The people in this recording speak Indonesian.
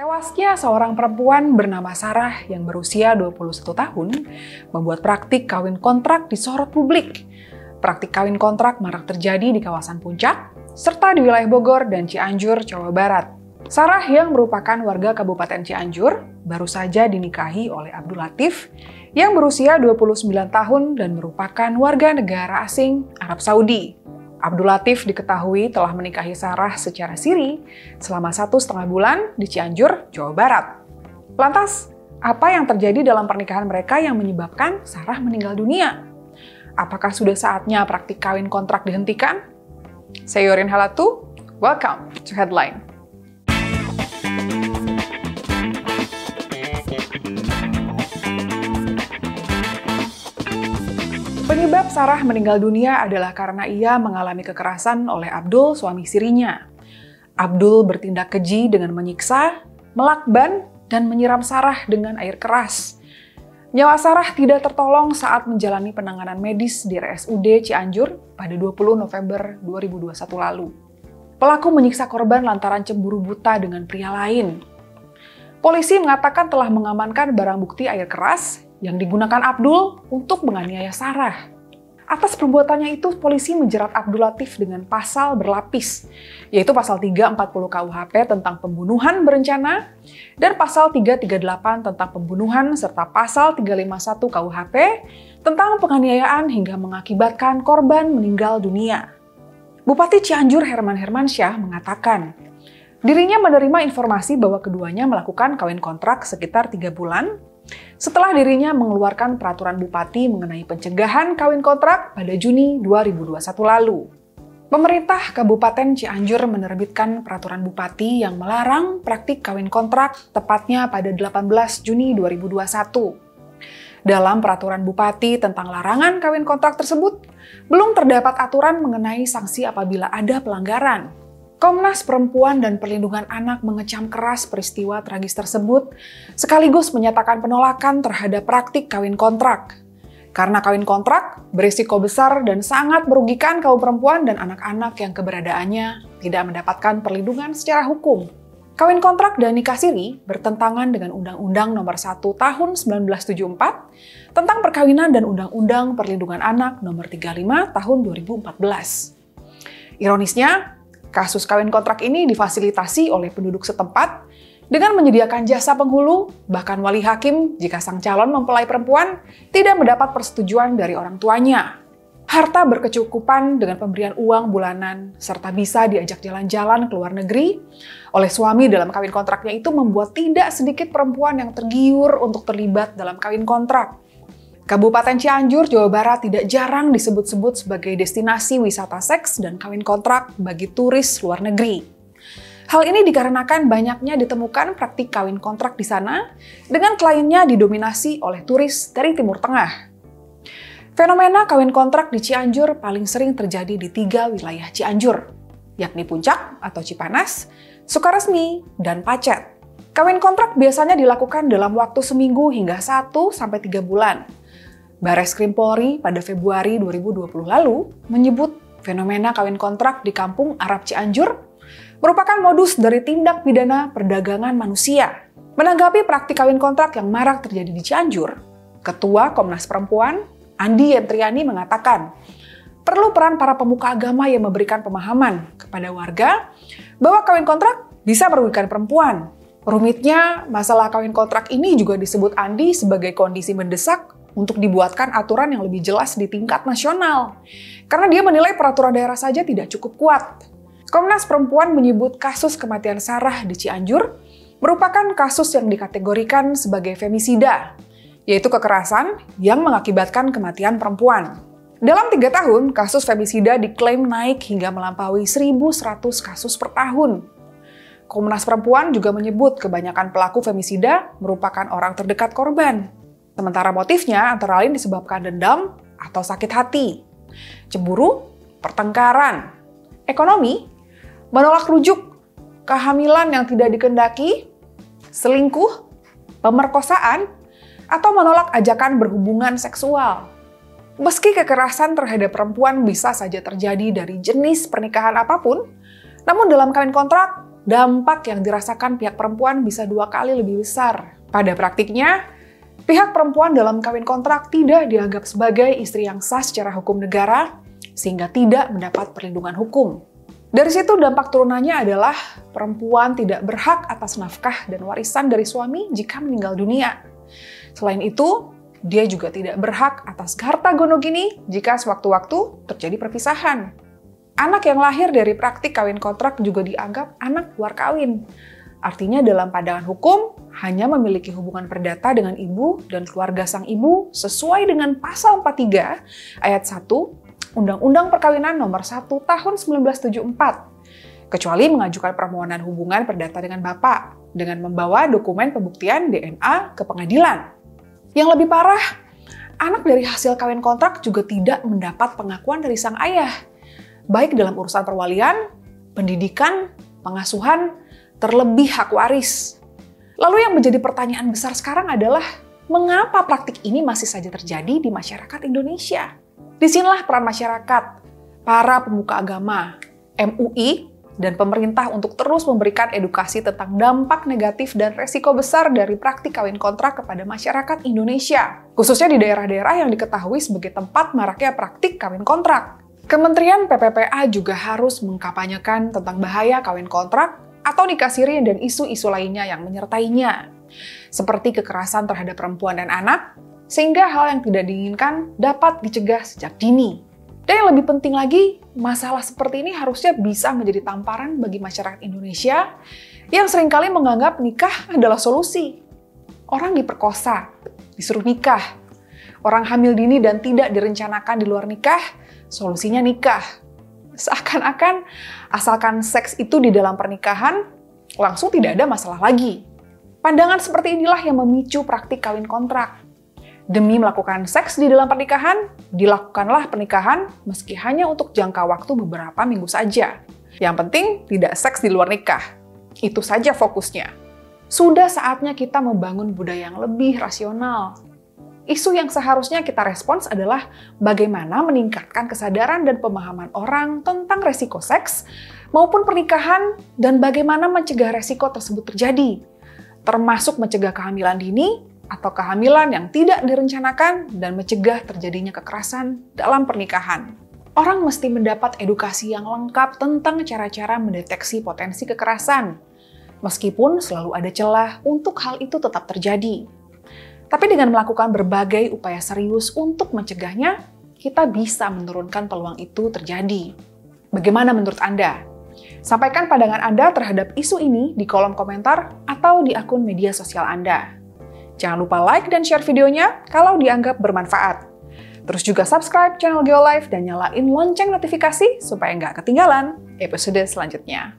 Tewasnya seorang perempuan bernama Sarah yang berusia 21 tahun membuat praktik kawin kontrak disorot publik. Praktik kawin kontrak marak terjadi di kawasan Puncak, serta di wilayah Bogor dan Cianjur, Jawa Barat. Sarah yang merupakan warga Kabupaten Cianjur baru saja dinikahi oleh Abdul Latif yang berusia 29 tahun dan merupakan warga negara asing Arab Saudi. Abdul Latif diketahui telah menikahi Sarah secara siri selama satu setengah bulan di Cianjur, Jawa Barat. Lantas, apa yang terjadi dalam pernikahan mereka yang menyebabkan Sarah meninggal dunia? Apakah sudah saatnya praktik kawin kontrak dihentikan? Saya Yorin Halatu, welcome to Headline. Sarah meninggal dunia adalah karena ia mengalami kekerasan oleh Abdul, suami sirinya. Abdul bertindak keji dengan menyiksa, melakban, dan menyiram Sarah dengan air keras. Nyawa Sarah tidak tertolong saat menjalani penanganan medis di RSUD Cianjur pada 20 November 2021 lalu. Pelaku menyiksa korban lantaran cemburu buta dengan pria lain. Polisi mengatakan telah mengamankan barang bukti air keras yang digunakan Abdul untuk menganiaya Sarah. Atas perbuatannya itu, polisi menjerat Abdul Latif dengan pasal berlapis, yaitu pasal 340 KUHP tentang pembunuhan berencana dan pasal 338 tentang pembunuhan serta pasal 351 KUHP tentang penganiayaan hingga mengakibatkan korban meninggal dunia. Bupati Cianjur Herman Hermansyah mengatakan, dirinya menerima informasi bahwa keduanya melakukan kawin kontrak sekitar tiga bulan setelah dirinya mengeluarkan peraturan bupati mengenai pencegahan kawin kontrak pada Juni 2021 lalu. Pemerintah Kabupaten Cianjur menerbitkan peraturan bupati yang melarang praktik kawin kontrak tepatnya pada 18 Juni 2021. Dalam peraturan bupati tentang larangan kawin kontrak tersebut, belum terdapat aturan mengenai sanksi apabila ada pelanggaran. Komnas Perempuan dan Perlindungan Anak mengecam keras peristiwa tragis tersebut, sekaligus menyatakan penolakan terhadap praktik kawin kontrak. Karena kawin kontrak berisiko besar dan sangat merugikan kaum perempuan dan anak-anak yang keberadaannya tidak mendapatkan perlindungan secara hukum. Kawin kontrak dan nikah siri bertentangan dengan Undang-Undang Nomor 1 Tahun 1974 tentang Perkawinan dan Undang-Undang Perlindungan Anak Nomor 35 Tahun 2014. Ironisnya, Kasus kawin kontrak ini difasilitasi oleh penduduk setempat dengan menyediakan jasa penghulu, bahkan wali hakim jika sang calon mempelai perempuan tidak mendapat persetujuan dari orang tuanya. Harta berkecukupan dengan pemberian uang bulanan, serta bisa diajak jalan-jalan ke luar negeri oleh suami dalam kawin kontraknya itu membuat tidak sedikit perempuan yang tergiur untuk terlibat dalam kawin kontrak. Kabupaten Cianjur, Jawa Barat tidak jarang disebut-sebut sebagai destinasi wisata seks dan kawin kontrak bagi turis luar negeri. Hal ini dikarenakan banyaknya ditemukan praktik kawin kontrak di sana dengan kliennya didominasi oleh turis dari Timur Tengah. Fenomena kawin kontrak di Cianjur paling sering terjadi di tiga wilayah Cianjur, yakni Puncak atau Cipanas, Sukaresmi, dan Pacet. Kawin kontrak biasanya dilakukan dalam waktu seminggu hingga 1 sampai 3 bulan Bares Krim Polri pada Februari 2020 lalu menyebut fenomena kawin kontrak di kampung Arab Cianjur merupakan modus dari tindak pidana perdagangan manusia. Menanggapi praktik kawin kontrak yang marak terjadi di Cianjur, Ketua Komnas Perempuan, Andi Yentriani mengatakan, perlu peran para pemuka agama yang memberikan pemahaman kepada warga bahwa kawin kontrak bisa merugikan perempuan. Rumitnya, masalah kawin kontrak ini juga disebut Andi sebagai kondisi mendesak untuk dibuatkan aturan yang lebih jelas di tingkat nasional. Karena dia menilai peraturan daerah saja tidak cukup kuat. Komnas Perempuan menyebut kasus kematian Sarah di Cianjur merupakan kasus yang dikategorikan sebagai femisida, yaitu kekerasan yang mengakibatkan kematian perempuan. Dalam tiga tahun, kasus femisida diklaim naik hingga melampaui 1.100 kasus per tahun. Komnas Perempuan juga menyebut kebanyakan pelaku femisida merupakan orang terdekat korban. Sementara motifnya antara lain disebabkan dendam atau sakit hati, cemburu, pertengkaran, ekonomi, menolak rujuk, kehamilan yang tidak dikendaki, selingkuh, pemerkosaan, atau menolak ajakan berhubungan seksual. Meski kekerasan terhadap perempuan bisa saja terjadi dari jenis pernikahan apa pun, namun dalam kawin kontrak, dampak yang dirasakan pihak perempuan bisa dua kali lebih besar. Pada praktiknya, pihak perempuan dalam kawin kontrak tidak dianggap sebagai istri yang sah secara hukum negara, sehingga tidak mendapat perlindungan hukum. Dari situ dampak turunannya adalah perempuan tidak berhak atas nafkah dan warisan dari suami jika meninggal dunia. Selain itu, dia juga tidak berhak atas harta gonogini jika sewaktu-waktu terjadi perpisahan. Anak yang lahir dari praktik kawin kontrak juga dianggap anak luar kawin. Artinya dalam pandangan hukum, hanya memiliki hubungan perdata dengan ibu dan keluarga sang ibu sesuai dengan pasal 43 ayat 1 Undang-Undang Perkawinan Nomor 1 Tahun 1974, kecuali mengajukan permohonan hubungan perdata dengan Bapak dengan membawa dokumen pembuktian DNA ke pengadilan. Yang lebih parah, anak dari hasil kawin kontrak juga tidak mendapat pengakuan dari sang ayah, baik dalam urusan perwalian, pendidikan, pengasuhan, terlebih hak waris. Lalu yang menjadi pertanyaan besar sekarang adalah, mengapa praktik ini masih saja terjadi di masyarakat Indonesia? Di sinilah peran masyarakat, para pemuka agama, MUI, dan pemerintah untuk terus memberikan edukasi tentang dampak negatif dan resiko besar dari praktik kawin kontrak kepada masyarakat Indonesia, khususnya di daerah-daerah yang diketahui sebagai tempat maraknya praktik kawin kontrak. Kementerian PPPA juga harus mengkampanyekan tentang bahaya kawin kontrak atau nikah siri dan isu-isu lainnya yang menyertainya, seperti kekerasan terhadap perempuan dan anak, sehingga hal yang tidak diinginkan dapat dicegah sejak dini. Dan yang lebih penting lagi, masalah seperti ini harusnya bisa menjadi tamparan bagi masyarakat Indonesia yang sering kali menganggap nikah adalah solusi. Orang diperkosa, disuruh nikah. Orang hamil dini dan tidak direncanakan di luar nikah, solusinya nikah. Seakan-akan asalkan seks itu di dalam pernikahan, langsung tidak ada masalah lagi. Pandangan seperti inilah yang memicu praktik kawin kontrak Demi melakukan seks di dalam pernikahan, dilakukanlah pernikahan meski hanya untuk jangka waktu beberapa minggu saja. Yang penting tidak seks di luar nikah. Itu saja fokusnya. Sudah saatnya kita membangun budaya yang lebih rasional. Isu yang seharusnya kita respons adalah bagaimana meningkatkan kesadaran dan pemahaman orang tentang resiko seks maupun pernikahan dan bagaimana mencegah resiko tersebut terjadi, termasuk mencegah kehamilan dini atau kehamilan yang tidak direncanakan dan mencegah terjadinya kekerasan dalam pernikahan. Orang mesti mendapat edukasi yang lengkap tentang cara-cara mendeteksi potensi kekerasan, meskipun selalu ada celah untuk hal itu tetap terjadi. Tapi dengan melakukan berbagai upaya serius untuk mencegahnya, kita bisa menurunkan peluang itu terjadi. Bagaimana menurut Anda? Sampaikan pandangan Anda terhadap isu ini di kolom komentar atau di akun media sosial Anda. Jangan lupa like dan share videonya kalau dianggap bermanfaat. Terus juga subscribe channel Geolife dan nyalain lonceng notifikasi supaya nggak ketinggalan episode selanjutnya.